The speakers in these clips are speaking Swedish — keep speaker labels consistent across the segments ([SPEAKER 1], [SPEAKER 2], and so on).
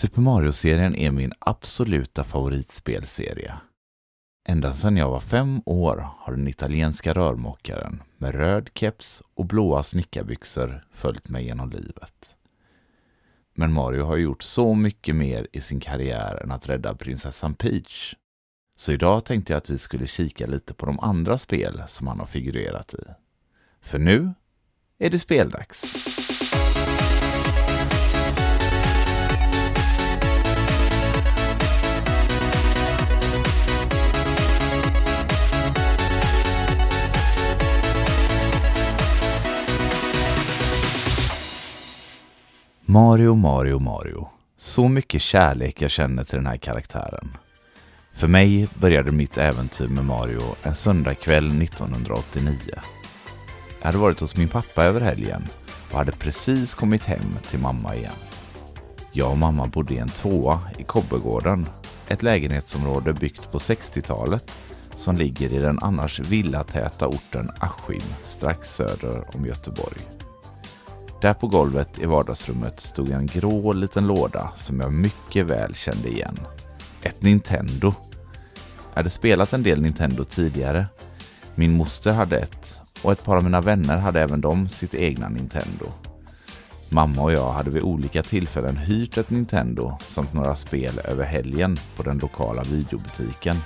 [SPEAKER 1] Super Mario-serien är min absoluta favoritspelserie. Ända sedan jag var fem år har den italienska rörmokaren med röd keps och blåa snickarbyxor följt mig genom livet. Men Mario har gjort så mycket mer i sin karriär än att rädda prinsessan Peach. Så idag tänkte jag att vi skulle kika lite på de andra spel som han har figurerat i. För nu är det speldags. Mario, Mario, Mario. Så mycket kärlek jag känner till den här karaktären. För mig började mitt äventyr med Mario en söndagkväll 1989. Jag hade varit hos min pappa över helgen och hade precis kommit hem till mamma igen. Jag och mamma bodde i en tvåa i Kobbegården. ett lägenhetsområde byggt på 60-talet som ligger i den annars villatäta orten Askim strax söder om Göteborg. Där på golvet i vardagsrummet stod en grå liten låda som jag mycket väl kände igen. Ett Nintendo. Jag hade spelat en del Nintendo tidigare. Min moster hade ett och ett par av mina vänner hade även de sitt egna Nintendo. Mamma och jag hade vid olika tillfällen hyrt ett Nintendo samt några spel över helgen på den lokala videobutiken.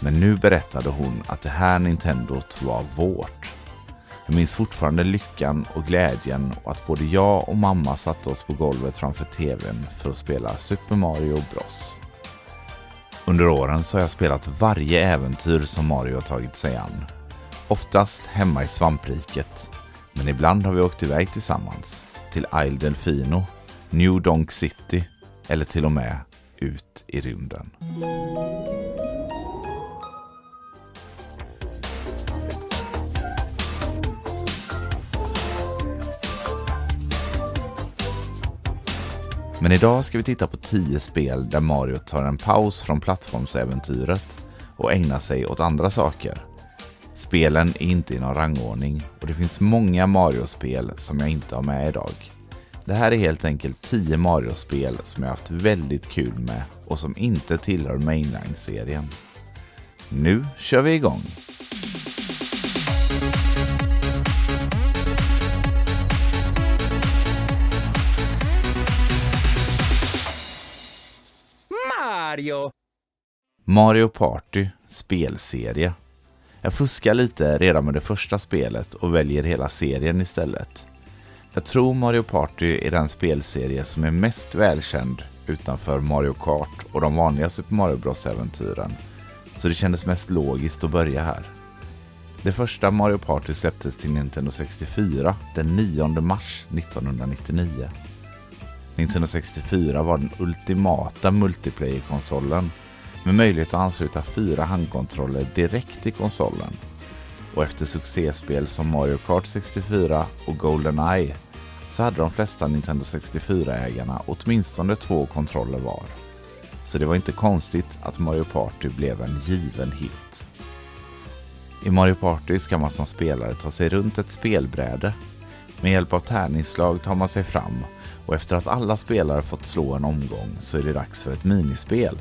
[SPEAKER 1] Men nu berättade hon att det här Nintendot var vårt. Jag minns fortfarande lyckan och glädjen och att både jag och mamma satte oss på golvet framför tvn för att spela Super Mario Bros. Under åren så har jag spelat varje äventyr som Mario har tagit sig an. Oftast hemma i svampriket, men ibland har vi åkt iväg tillsammans till Isle Delfino, New Donk City eller till och med ut i rymden. Men idag ska vi titta på 10 spel där Mario tar en paus från plattformsäventyret och ägnar sig åt andra saker. Spelen är inte i någon rangordning och det finns många Mario-spel som jag inte har med idag. Det här är helt enkelt 10 Mario-spel som jag haft väldigt kul med och som inte tillhör Mainline-serien. Nu kör vi igång!
[SPEAKER 2] Mario!
[SPEAKER 1] Mario Party spelserie. Jag fuskar lite redan med det första spelet och väljer hela serien istället. Jag tror Mario Party är den spelserie som är mest välkänd utanför Mario Kart och de vanliga Super Mario Bros-äventyren. Så det kändes mest logiskt att börja här. Det första Mario Party släpptes till Nintendo 64 den 9 mars 1999. Nintendo 64 var den ultimata multiplayer-konsolen med möjlighet att ansluta fyra handkontroller direkt till konsolen. Och efter succéspel som Mario Kart 64 och Goldeneye så hade de flesta Nintendo 64-ägarna åtminstone två kontroller var. Så det var inte konstigt att Mario Party blev en given hit. I Mario Party ska man som spelare ta sig runt ett spelbräde. Med hjälp av tärningsslag tar man sig fram och efter att alla spelare fått slå en omgång så är det dags för ett minispel.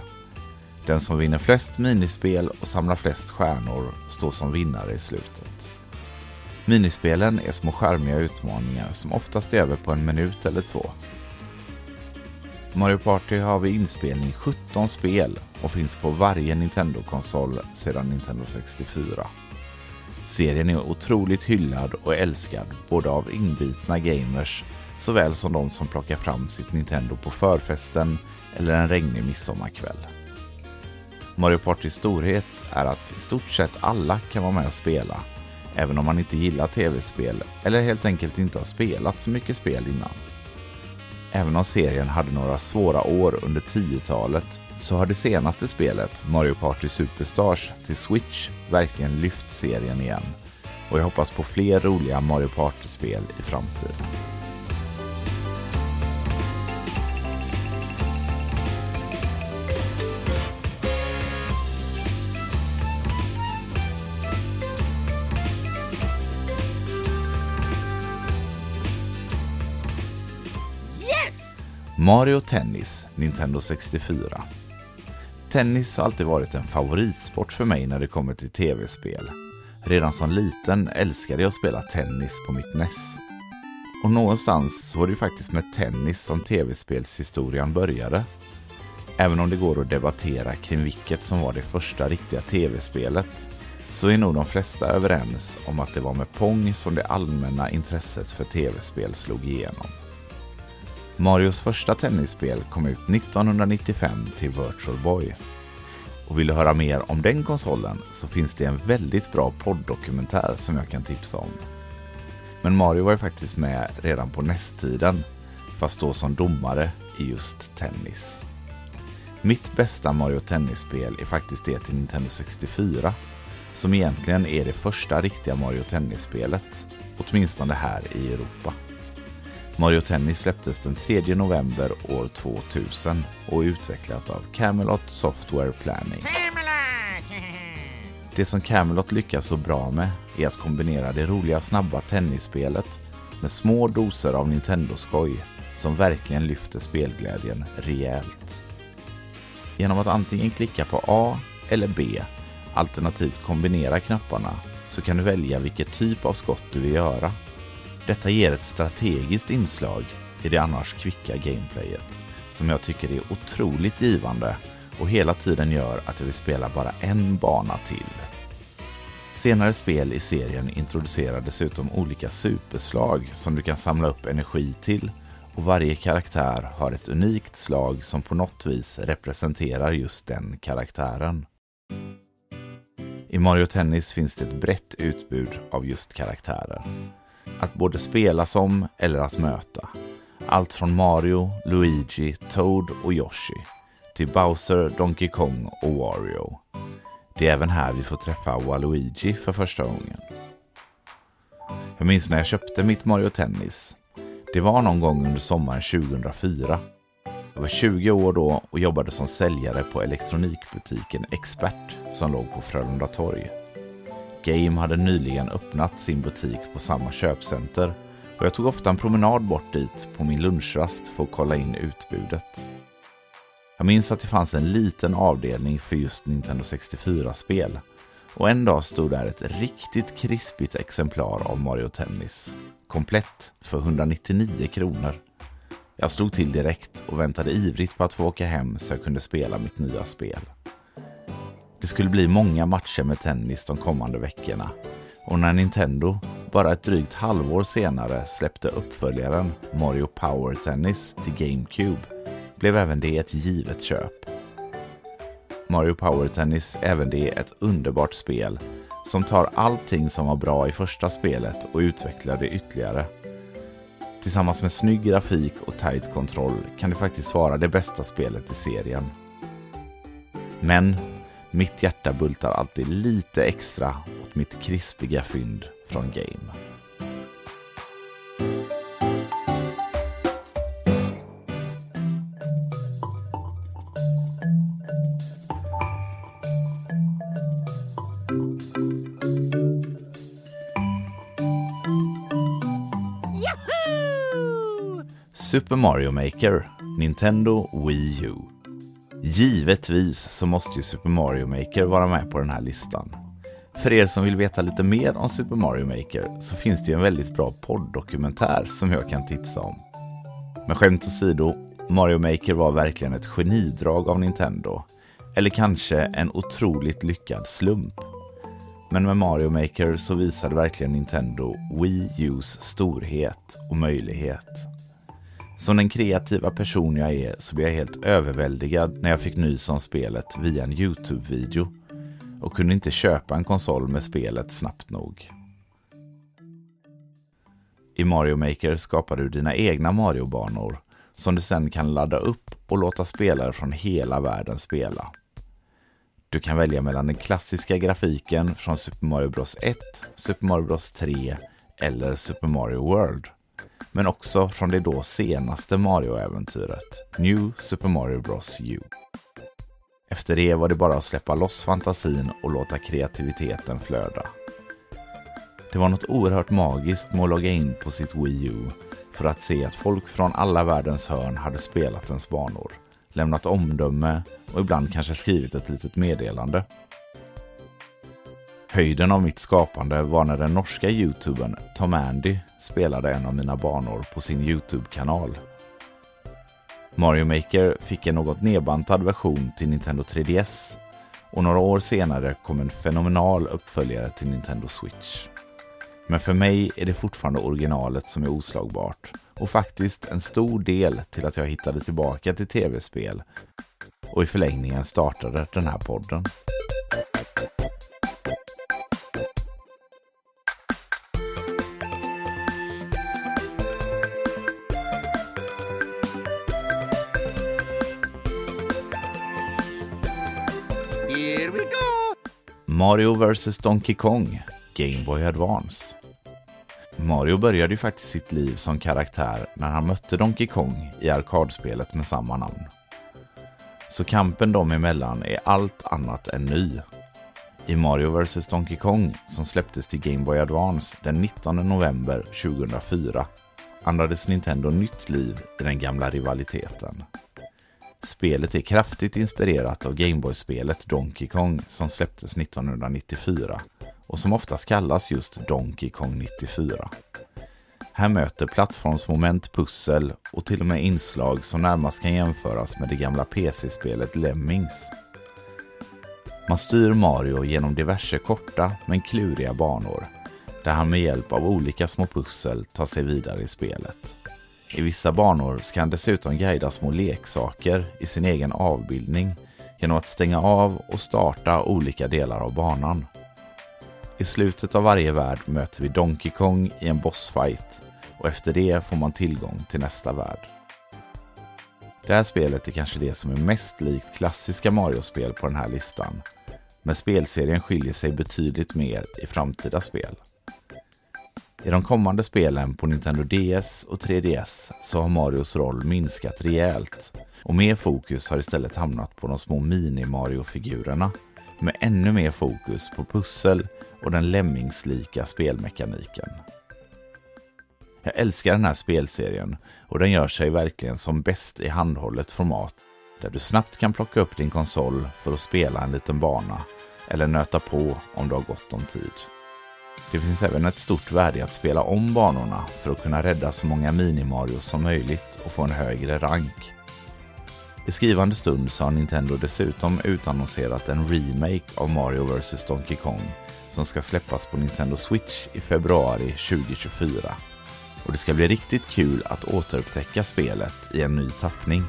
[SPEAKER 1] Den som vinner flest minispel och samlar flest stjärnor står som vinnare i slutet. Minispelen är små skärmiga utmaningar som oftast är över på en minut eller två. Mario Party har vid inspelning 17 spel och finns på varje Nintendo-konsol sedan Nintendo 64. Serien är otroligt hyllad och älskad både av inbitna gamers såväl som de som plockar fram sitt Nintendo på förfesten eller en regnig midsommarkväll. Mario Partys storhet är att i stort sett alla kan vara med och spela, även om man inte gillar tv-spel eller helt enkelt inte har spelat så mycket spel innan. Även om serien hade några svåra år under 10-talet så har det senaste spelet, Mario Party Superstars till Switch, verkligen lyft serien igen. Och jag hoppas på fler roliga Mario Party-spel i framtiden. Mario Tennis, Nintendo 64. Tennis har alltid varit en favoritsport för mig när det kommer till tv-spel. Redan som liten älskade jag att spela tennis på mitt NES. Och någonstans var det ju faktiskt med tennis som tv-spelshistorien började. Även om det går att debattera kring vilket som var det första riktiga tv-spelet så är nog de flesta överens om att det var med Pong som det allmänna intresset för tv-spel slog igenom. Marios första tennisspel kom ut 1995 till Virtual Boy. Och vill du höra mer om den konsolen så finns det en väldigt bra podd-dokumentär som jag kan tipsa om. Men Mario var ju faktiskt med redan på nästtiden, fast då som domare i just tennis. Mitt bästa Mario Tennis-spel är faktiskt det till Nintendo 64, som egentligen är det första riktiga Mario Tennis-spelet, åtminstone här i Europa. Mario Tennis släpptes den 3 november år 2000 och är utvecklat av Camelot Software Planning. Det som Camelot lyckas så bra med är att kombinera det roliga snabba tennisspelet med små doser av Nintendo-skoj som verkligen lyfter spelglädjen rejält. Genom att antingen klicka på A eller B, alternativt kombinera knapparna, så kan du välja vilket typ av skott du vill göra. Detta ger ett strategiskt inslag i det annars kvicka gameplayet som jag tycker är otroligt givande och hela tiden gör att jag vill spela bara en bana till. Senare spel i serien introducerar dessutom olika superslag som du kan samla upp energi till och varje karaktär har ett unikt slag som på något vis representerar just den karaktären. I Mario Tennis finns det ett brett utbud av just karaktärer. Att både spela som eller att möta. Allt från Mario, Luigi, Toad och Yoshi till Bowser, Donkey Kong och Wario. Det är även här vi får träffa Waluigi för första gången. Jag minns när jag köpte mitt Mario Tennis. Det var någon gång under sommaren 2004. Jag var 20 år då och jobbade som säljare på elektronikbutiken Expert som låg på Frölunda torg. Game hade nyligen öppnat sin butik på samma köpcenter och jag tog ofta en promenad bort dit på min lunchrast för att kolla in utbudet. Jag minns att det fanns en liten avdelning för just Nintendo 64-spel och en dag stod där ett riktigt krispigt exemplar av Mario Tennis. Komplett för 199 kronor. Jag slog till direkt och väntade ivrigt på att få åka hem så jag kunde spela mitt nya spel. Det skulle bli många matcher med tennis de kommande veckorna och när Nintendo bara ett drygt halvår senare släppte uppföljaren Mario Power Tennis till GameCube blev även det ett givet köp. Mario Power Tennis är även det ett underbart spel som tar allting som var bra i första spelet och utvecklar det ytterligare. Tillsammans med snygg grafik och tight kontroll kan det faktiskt vara det bästa spelet i serien. Men mitt hjärta bultar alltid lite extra åt mitt krispiga fynd från Game. Super Mario Maker, Nintendo Wii U. Givetvis så måste ju Super Mario Maker vara med på den här listan. För er som vill veta lite mer om Super Mario Maker så finns det ju en väldigt bra podd-dokumentär som jag kan tipsa om. Men skämt åsido, Mario Maker var verkligen ett genidrag av Nintendo. Eller kanske en otroligt lyckad slump. Men med Mario Maker så visade verkligen Nintendo Wii U's storhet och möjlighet. Som den kreativa person jag är så blev jag helt överväldigad när jag fick nys om spelet via en Youtube-video och kunde inte köpa en konsol med spelet snabbt nog. I Mario Maker skapar du dina egna Mario-banor som du sedan kan ladda upp och låta spelare från hela världen spela. Du kan välja mellan den klassiska grafiken från Super Mario Bros 1, Super Mario Bros 3 eller Super Mario World men också från det då senaste Mario-äventyret, New Super Mario Bros U. Efter det var det bara att släppa loss fantasin och låta kreativiteten flöda. Det var något oerhört magiskt med att logga in på sitt Wii U för att se att folk från alla världens hörn hade spelat ens banor, lämnat omdöme och ibland kanske skrivit ett litet meddelande. Höjden av mitt skapande var när den norska youtubern Tom Andy spelade en av mina banor på sin Youtube-kanal. Mario Maker fick en något nedbantad version till Nintendo 3DS och några år senare kom en fenomenal uppföljare till Nintendo Switch. Men för mig är det fortfarande originalet som är oslagbart och faktiskt en stor del till att jag hittade tillbaka till tv-spel och i förlängningen startade den här podden.
[SPEAKER 2] Here we go!
[SPEAKER 1] Mario vs Donkey Kong, Game Boy Advance. Mario började ju faktiskt sitt liv som karaktär när han mötte Donkey Kong i arkadspelet med samma namn. Så kampen dem emellan är allt annat än ny. I Mario vs Donkey Kong, som släpptes till Game Boy Advance den 19 november 2004, andades Nintendo nytt liv i den gamla rivaliteten. Spelet är kraftigt inspirerat av Gameboy-spelet Donkey Kong som släpptes 1994 och som oftast kallas just Donkey Kong 94. Här möter plattformsmoment, pussel och till och med inslag som närmast kan jämföras med det gamla PC-spelet Lemmings. Man styr Mario genom diverse korta men kluriga banor där han med hjälp av olika små pussel tar sig vidare i spelet. I vissa banor ska han dessutom guida små leksaker i sin egen avbildning genom att stänga av och starta olika delar av banan. I slutet av varje värld möter vi Donkey Kong i en bossfight och efter det får man tillgång till nästa värld. Det här spelet är kanske det som är mest likt klassiska Mario-spel på den här listan, men spelserien skiljer sig betydligt mer i framtida spel. I de kommande spelen på Nintendo DS och 3DS så har Marios roll minskat rejält och mer fokus har istället hamnat på de små mini-Mario-figurerna med ännu mer fokus på pussel och den lämmingslika spelmekaniken. Jag älskar den här spelserien och den gör sig verkligen som bäst i handhållet format där du snabbt kan plocka upp din konsol för att spela en liten bana eller nöta på om du har gott om tid. Det finns även ett stort värde i att spela om banorna för att kunna rädda så många Mini-Mario som möjligt och få en högre rank. I skrivande stund så har Nintendo dessutom utannonserat en remake av Mario vs Donkey Kong som ska släppas på Nintendo Switch i februari 2024. Och det ska bli riktigt kul att återupptäcka spelet i en ny tappning.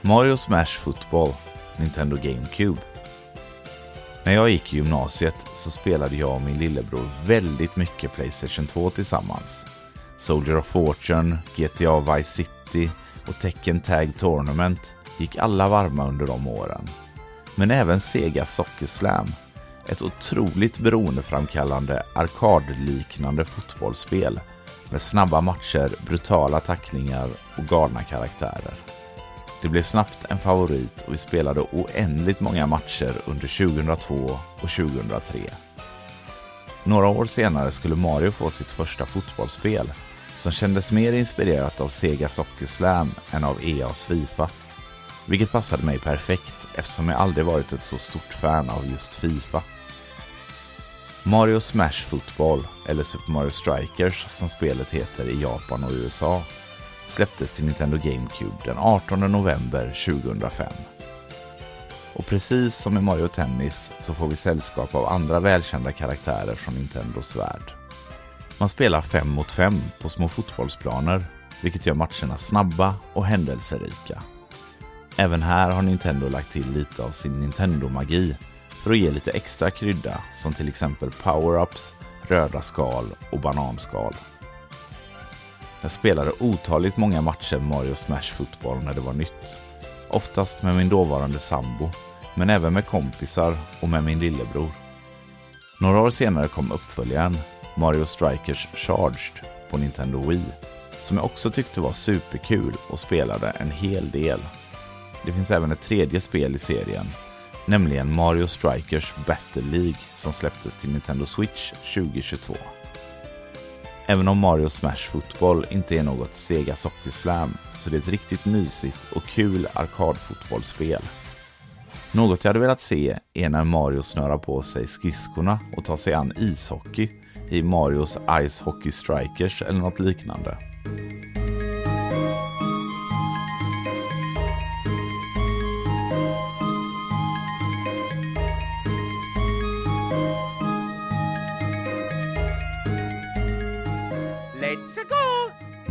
[SPEAKER 1] Mario Smash Football, Nintendo GameCube. När jag gick i gymnasiet så spelade jag och min lillebror väldigt mycket Playstation 2 tillsammans. Soldier of Fortune, GTA Vice City och Tekken Tag Tournament gick alla varma under de åren. Men även Sega Soccer Slam, ett otroligt beroendeframkallande arkadliknande fotbollsspel med snabba matcher, brutala tacklingar och galna karaktärer. Det blev snabbt en favorit och vi spelade oändligt många matcher under 2002 och 2003. Några år senare skulle Mario få sitt första fotbollsspel som kändes mer inspirerat av Sega Soccer Slam än av EAs Fifa. Vilket passade mig perfekt eftersom jag aldrig varit ett så stort fan av just Fifa. Mario Smash Football, eller Super Mario Strikers som spelet heter i Japan och USA, släpptes till Nintendo GameCube den 18 november 2005. Och precis som i Mario Tennis så får vi sällskap av andra välkända karaktärer från Nintendos värld. Man spelar fem mot fem på små fotbollsplaner, vilket gör matcherna snabba och händelserika. Även här har Nintendo lagt till lite av sin Nintendo-magi för att ge lite extra krydda som till exempel power-ups, röda skal och bananskal. Jag spelade otaligt många matcher Mario Smash Football när det var nytt. Oftast med min dåvarande sambo, men även med kompisar och med min lillebror. Några år senare kom uppföljaren, Mario Strikers Charged på Nintendo Wii, som jag också tyckte var superkul och spelade en hel del. Det finns även ett tredje spel i serien, nämligen Mario Strikers Battle League som släpptes till Nintendo Switch 2022. Även om Mario Smash Football inte är något Sega Soccer Slam så det är ett riktigt mysigt och kul arkadfotbollsspel. Något jag hade velat se är när Mario snörar på sig skridskorna och tar sig an ishockey i Marios Ice Hockey Strikers eller något liknande.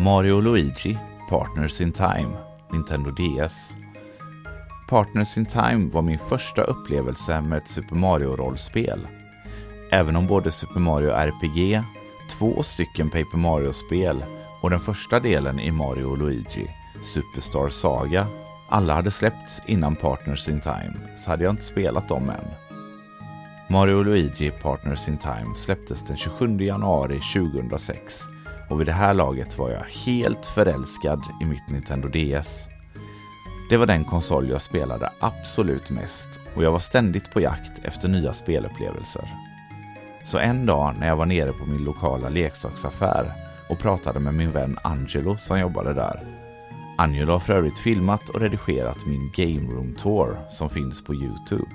[SPEAKER 1] Mario Luigi Partners in Time, Nintendo DS. Partners in Time var min första upplevelse med ett Super Mario-rollspel. Även om både Super Mario RPG, två stycken Paper Mario-spel och den första delen i Mario och Luigi, Superstar Saga, alla hade släppts innan Partners in Time så hade jag inte spelat dem än. Mario och Luigi Partners in Time släpptes den 27 januari 2006 och vid det här laget var jag helt förälskad i mitt Nintendo DS. Det var den konsol jag spelade absolut mest och jag var ständigt på jakt efter nya spelupplevelser. Så en dag när jag var nere på min lokala leksaksaffär och pratade med min vän Angelo som jobbade där. Angelo har för övrigt filmat och redigerat min Game Room Tour som finns på Youtube.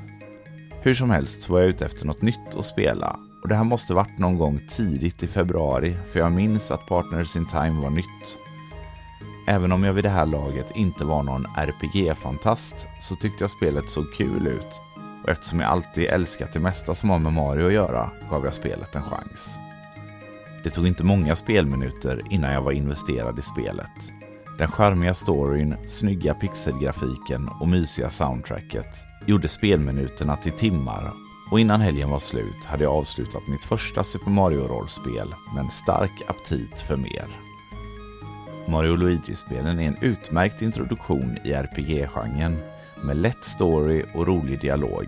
[SPEAKER 1] Hur som helst var jag ute efter något nytt att spela och det här måste varit någon gång tidigt i februari för jag minns att Partners in Time var nytt. Även om jag vid det här laget inte var någon RPG-fantast så tyckte jag spelet såg kul ut och eftersom jag alltid älskat det mesta som har med Mario att göra gav jag spelet en chans. Det tog inte många spelminuter innan jag var investerad i spelet. Den charmiga storyn, snygga pixelgrafiken och mysiga soundtracket gjorde spelminuterna till timmar och innan helgen var slut hade jag avslutat mitt första Super Mario-rollspel med en stark aptit för mer. Mario Luigi-spelen är en utmärkt introduktion i RPG-genren med lätt story och rolig dialog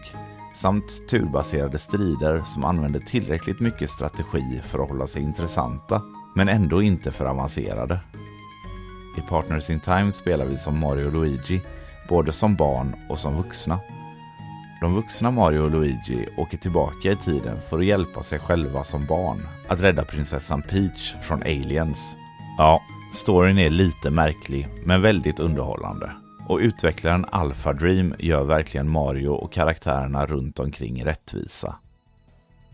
[SPEAKER 1] samt turbaserade strider som använder tillräckligt mycket strategi för att hålla sig intressanta men ändå inte för avancerade. I Partners in Time spelar vi som Mario och Luigi både som barn och som vuxna. De vuxna Mario och Luigi åker tillbaka i tiden för att hjälpa sig själva som barn att rädda prinsessan Peach från aliens. Ja, storyn är lite märklig men väldigt underhållande. Och utvecklaren Alpha Dream gör verkligen Mario och karaktärerna runt omkring rättvisa.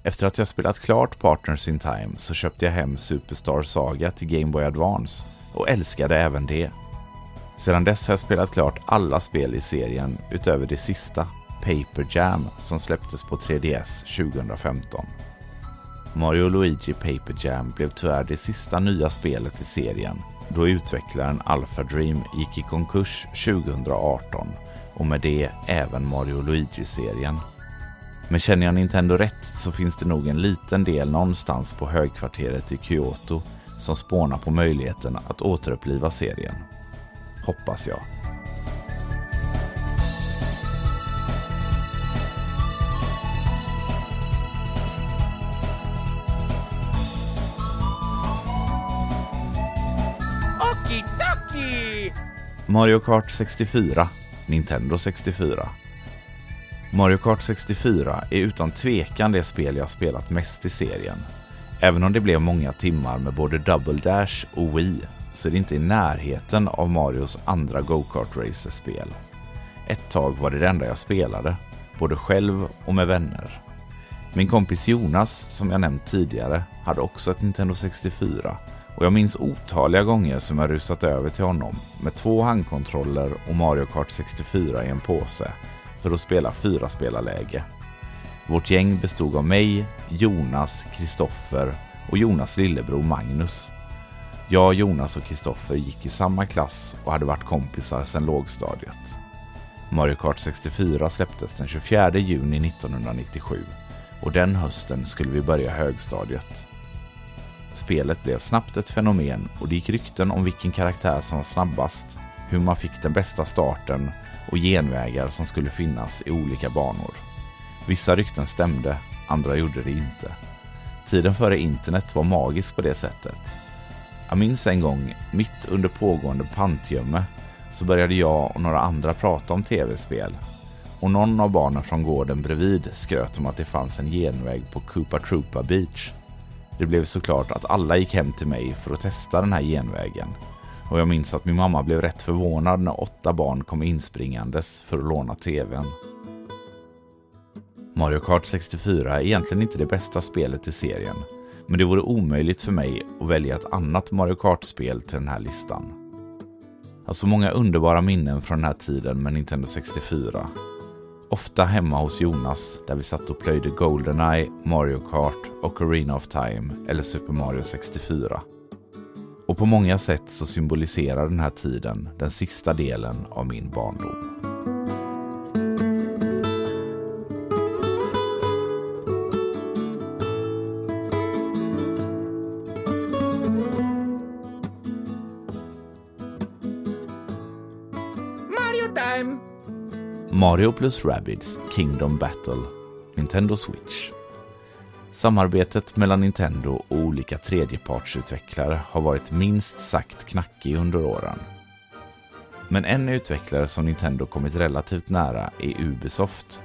[SPEAKER 1] Efter att jag spelat klart Partners in Time så köpte jag hem Superstar Saga till Game Boy Advance och älskade även det. Sedan dess har jag spelat klart alla spel i serien utöver det sista, Paper Jam, som släpptes på 3DS 2015. Mario Luigi Paper Jam blev tyvärr det sista nya spelet i serien då utvecklaren Alpha Dream gick i konkurs 2018 och med det även Mario Luigi-serien. Men känner jag Nintendo rätt så finns det nog en liten del någonstans på högkvarteret i Kyoto som spånar på möjligheten att återuppliva serien. Hoppas jag. Mario Kart 64, Nintendo 64. Mario Kart 64 är utan tvekan det spel jag spelat mest i serien. Även om det blev många timmar med både Double Dash och Wii så är det inte i närheten av Marios andra go-kart racerspel. Ett tag var det det enda jag spelade, både själv och med vänner. Min kompis Jonas, som jag nämnt tidigare, hade också ett Nintendo 64 och jag minns otaliga gånger som jag rusat över till honom med två handkontroller och Mario Kart 64 i en påse för att spela fyra spelarläge. Vårt gäng bestod av mig, Jonas, Kristoffer och Jonas lillebror Magnus. Jag, Jonas och Kristoffer gick i samma klass och hade varit kompisar sedan lågstadiet. Mario Kart 64 släpptes den 24 juni 1997 och den hösten skulle vi börja högstadiet. Spelet blev snabbt ett fenomen och det gick rykten om vilken karaktär som var snabbast, hur man fick den bästa starten och genvägar som skulle finnas i olika banor. Vissa rykten stämde, andra gjorde det inte. Tiden före internet var magisk på det sättet. Jag minns en gång, mitt under pågående pantgömme, så började jag och några andra prata om tv-spel. Och någon av barnen från gården bredvid skröt om att det fanns en genväg på Koopa Troopa Beach. Det blev såklart att alla gick hem till mig för att testa den här genvägen. Och jag minns att min mamma blev rätt förvånad när åtta barn kom inspringandes för att låna tvn. Mario Kart 64 är egentligen inte det bästa spelet i serien, men det vore omöjligt för mig att välja ett annat Mario Kart-spel till den här listan. Jag har så många underbara minnen från den här tiden med Nintendo 64. Ofta hemma hos Jonas där vi satt och plöjde Goldeneye, Mario Kart och Arena of Time eller Super Mario 64. Och på många sätt så symboliserar den här tiden den sista delen av min barndom.
[SPEAKER 2] Mario
[SPEAKER 1] plus Rabbids Kingdom Battle Nintendo Switch Samarbetet mellan Nintendo och olika tredjepartsutvecklare har varit minst sagt knackig under åren. Men en utvecklare som Nintendo kommit relativt nära är Ubisoft.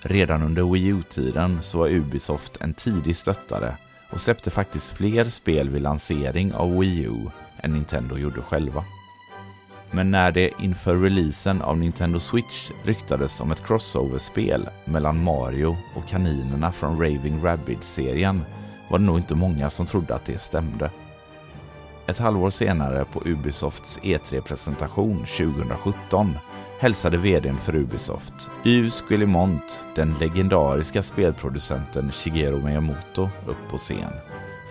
[SPEAKER 1] Redan under Wii U-tiden så var Ubisoft en tidig stöttare och släppte faktiskt fler spel vid lansering av Wii U än Nintendo gjorde själva. Men när det inför releasen av Nintendo Switch ryktades om ett crossover-spel mellan Mario och kaninerna från Raving Rabbids-serien var det nog inte många som trodde att det stämde. Ett halvår senare på Ubisofts E3-presentation 2017 hälsade vdn för Ubisoft, Yves Guillemont, den legendariska spelproducenten Shigeru Miyamoto upp på scen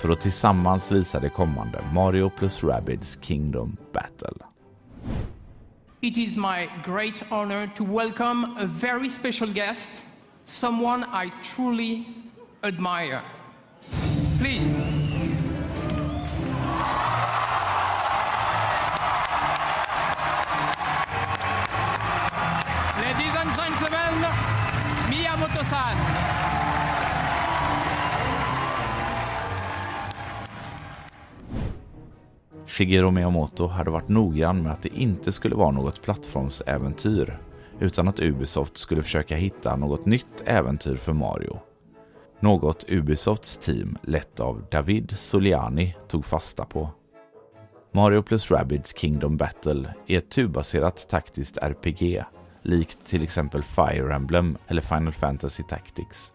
[SPEAKER 1] för att tillsammans visa det kommande Mario plus Rabbids Kingdom Battle.
[SPEAKER 3] It is my great honor to welcome a very special guest, someone I truly admire. Please.
[SPEAKER 1] Shigeru Miyamoto hade varit noggrann med att det inte skulle vara något plattformsäventyr utan att Ubisoft skulle försöka hitta något nytt äventyr för Mario. Något Ubisofts team, lett av David Soliani, tog fasta på. Mario plus Rabbids Kingdom Battle är ett turbaserat taktiskt RPG, likt till exempel Fire Emblem eller Final Fantasy Tactics.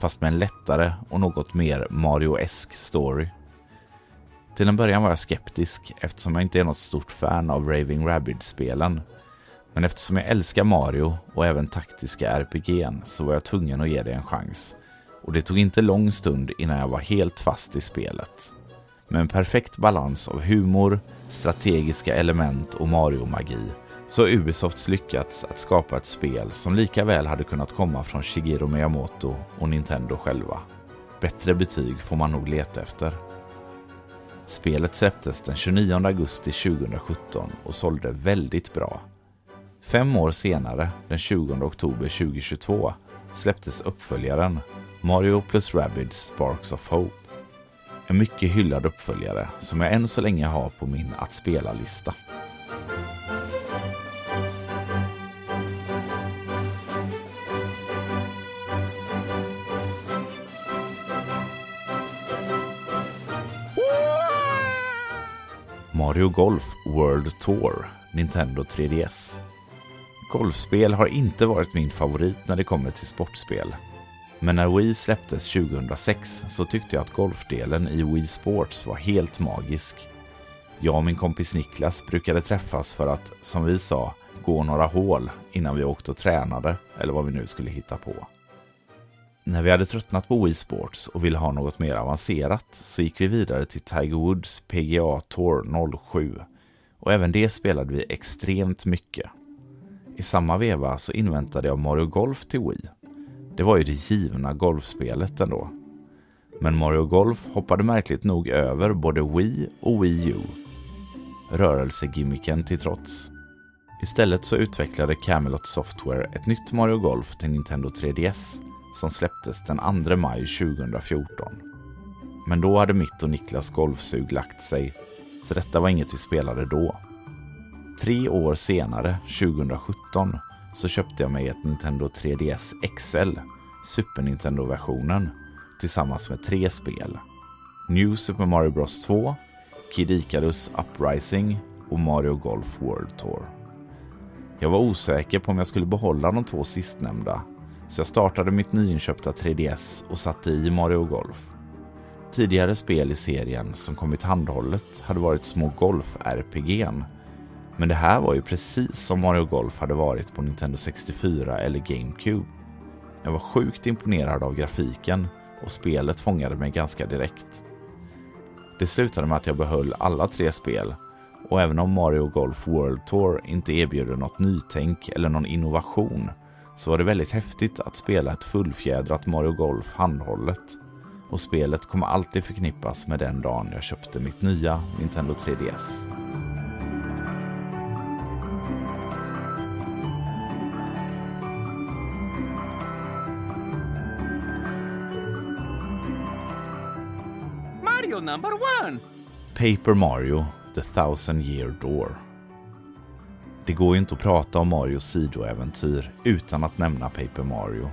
[SPEAKER 1] Fast med en lättare och något mer Mario-esk story. Till en början var jag skeptisk eftersom jag inte är något stort fan av Raving Rabbids-spelen. Men eftersom jag älskar Mario och även taktiska RPG'n så var jag tvungen att ge det en chans. Och det tog inte lång stund innan jag var helt fast i spelet. Med en perfekt balans av humor, strategiska element och Mario-magi så har Ubisofts lyckats att skapa ett spel som lika väl hade kunnat komma från Shigeru Miyamoto och Nintendo själva. Bättre betyg får man nog leta efter. Spelet släpptes den 29 augusti 2017 och sålde väldigt bra. Fem år senare, den 20 oktober 2022, släpptes uppföljaren Mario plus Rabbids Sparks of Hope. En mycket hyllad uppföljare som jag än så länge har på min att spela-lista. Mario Golf World Tour Nintendo 3DS. Golfspel har inte varit min favorit när det kommer till sportspel. Men när Wii släpptes 2006 så tyckte jag att golfdelen i Wii Sports var helt magisk. Jag och min kompis Niklas brukade träffas för att, som vi sa, gå några hål innan vi åkte och tränade eller vad vi nu skulle hitta på. När vi hade tröttnat på Wii Sports och ville ha något mer avancerat så gick vi vidare till Tiger Woods PGA Tour 07 och även det spelade vi extremt mycket. I samma veva så inväntade jag Mario Golf till Wii. Det var ju det givna golfspelet ändå. Men Mario Golf hoppade märkligt nog över både Wii och Wii U. Rörelsegimmicken till trots. Istället så utvecklade Camelot Software ett nytt Mario Golf till Nintendo 3DS som släpptes den 2 maj 2014. men då hade mitt och Niklas golfsug lagt sig, så detta var inget vi spelade då. Tre år senare, 2017, så köpte jag mig ett Nintendo 3DS XL, Super Nintendo-versionen, tillsammans med tre spel. New Super Mario Bros 2, Kid Icarus Uprising och Mario Golf World Tour. Jag var osäker på om jag skulle behålla de två sistnämnda, så jag startade mitt nyinköpta 3DS och satte i Mario Golf. Tidigare spel i serien som kommit handhållet hade varit små golf-RPG'n, men det här var ju precis som Mario Golf hade varit på Nintendo 64 eller GameCube. Jag var sjukt imponerad av grafiken och spelet fångade mig ganska direkt. Det slutade med att jag behöll alla tre spel och även om Mario Golf World Tour inte erbjuder något nytänk eller någon innovation så var det väldigt häftigt att spela ett fullfjädrat Mario Golf handhållet. Och spelet kommer alltid förknippas med den dagen jag köpte mitt nya Nintendo 3DS.
[SPEAKER 2] Mario number one!
[SPEAKER 1] Paper Mario The Thousand Year Door. Det går ju inte att prata om Marios sidoäventyr utan att nämna Paper Mario.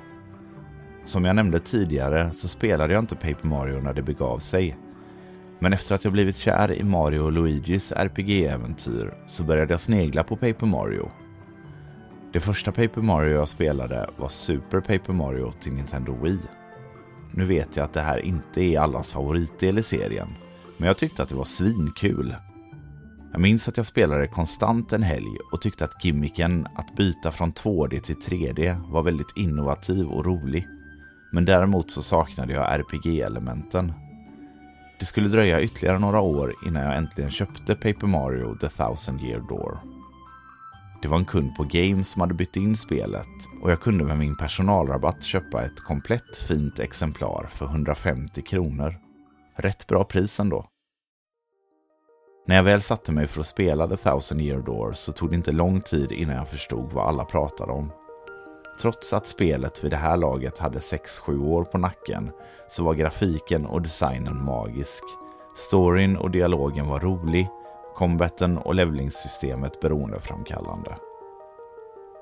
[SPEAKER 1] Som jag nämnde tidigare så spelade jag inte Paper Mario när det begav sig. Men efter att jag blivit kär i Mario och Luigis RPG-äventyr så började jag snegla på Paper Mario. Det första Paper Mario jag spelade var Super Paper Mario till Nintendo Wii. Nu vet jag att det här inte är allas favoritdel i serien, men jag tyckte att det var svinkul. Jag minns att jag spelade konstant en helg och tyckte att gimmicken att byta från 2D till 3D var väldigt innovativ och rolig. Men däremot så saknade jag RPG-elementen. Det skulle dröja ytterligare några år innan jag äntligen köpte Paper Mario The Thousand Year Door. Det var en kund på Game som hade bytt in spelet och jag kunde med min personalrabatt köpa ett komplett fint exemplar för 150 kronor. Rätt bra pris ändå. När jag väl satte mig för att spela The Thousand Year Door så tog det inte lång tid innan jag förstod vad alla pratade om. Trots att spelet vid det här laget hade 6-7 år på nacken så var grafiken och designen magisk. Storyn och dialogen var rolig, combaten och levelingssystemet beroendeframkallande.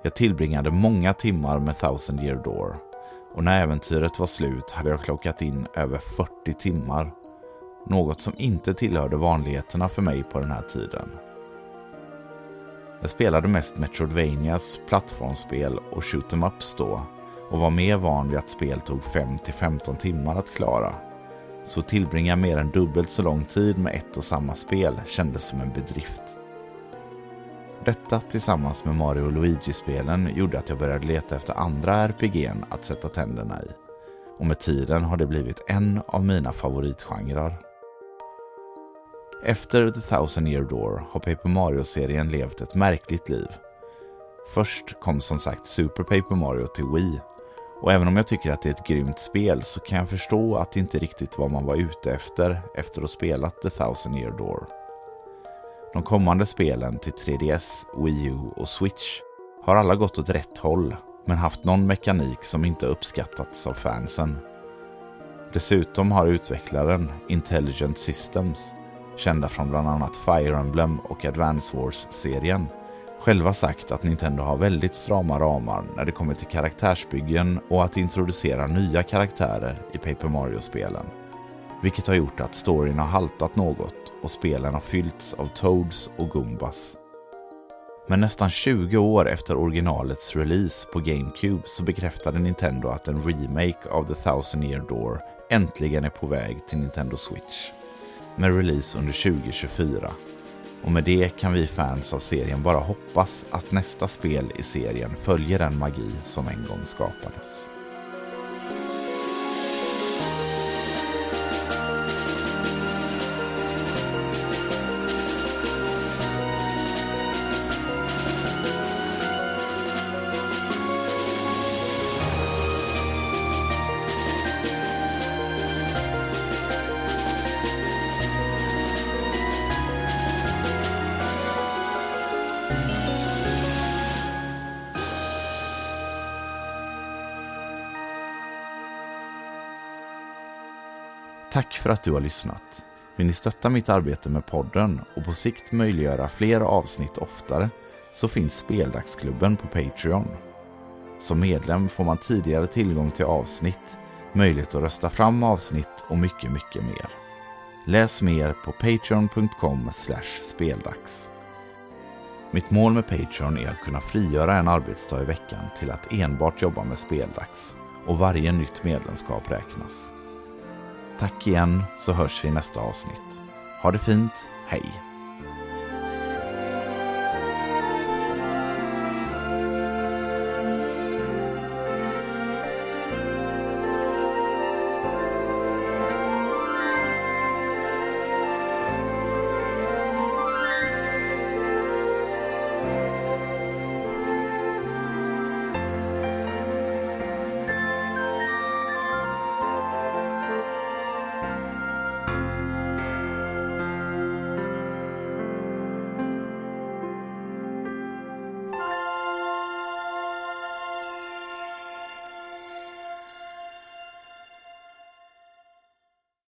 [SPEAKER 1] Jag tillbringade många timmar med Thousand Year Door och när äventyret var slut hade jag klockat in över 40 timmar något som inte tillhörde vanligheterna för mig på den här tiden. Jag spelade mest Metroidvanias, plattformsspel och shoot em ups då och var mer van vid att spel tog 5-15 timmar att klara. Så tillbringa mer än dubbelt så lång tid med ett och samma spel kändes som en bedrift. Detta tillsammans med Mario och Luigi-spelen gjorde att jag började leta efter andra RPG'n att sätta tänderna i. Och med tiden har det blivit en av mina favoritgenrer. Efter The Thousand Year Door har Paper Mario-serien levt ett märkligt liv. Först kom som sagt Super Paper Mario till Wii. Och även om jag tycker att det är ett grymt spel så kan jag förstå att det inte riktigt var man var ute efter efter att ha spelat The Thousand Year Door. De kommande spelen till 3DS, Wii U och Switch har alla gått åt rätt håll men haft någon mekanik som inte uppskattats av fansen. Dessutom har utvecklaren Intelligent Systems kända från bland annat Fire Emblem och Advance Wars-serien, själva sagt att Nintendo har väldigt strama ramar när det kommer till karaktärsbyggen och att introducera nya karaktärer i Paper Mario-spelen. Vilket har gjort att storyn har haltat något och spelen har fyllts av Toads och Goombas. Men nästan 20 år efter originalets release på GameCube så bekräftade Nintendo att en remake av The Thousand Year Door äntligen är på väg till Nintendo Switch med release under 2024. Och med det kan vi fans av serien bara hoppas att nästa spel i serien följer den magi som en gång skapades. För att du har lyssnat. Vill ni stötta mitt arbete med podden och på sikt möjliggöra fler avsnitt oftare så finns Speldagsklubben på Patreon. Som medlem får man tidigare tillgång till avsnitt, möjlighet att rösta fram avsnitt och mycket, mycket mer. Läs mer på patreon.com speldags. Mitt mål med Patreon är att kunna frigöra en arbetsdag i veckan till att enbart jobba med speldags och varje nytt medlemskap räknas. Tack igen så hörs vi i nästa avsnitt. Ha det fint, hej!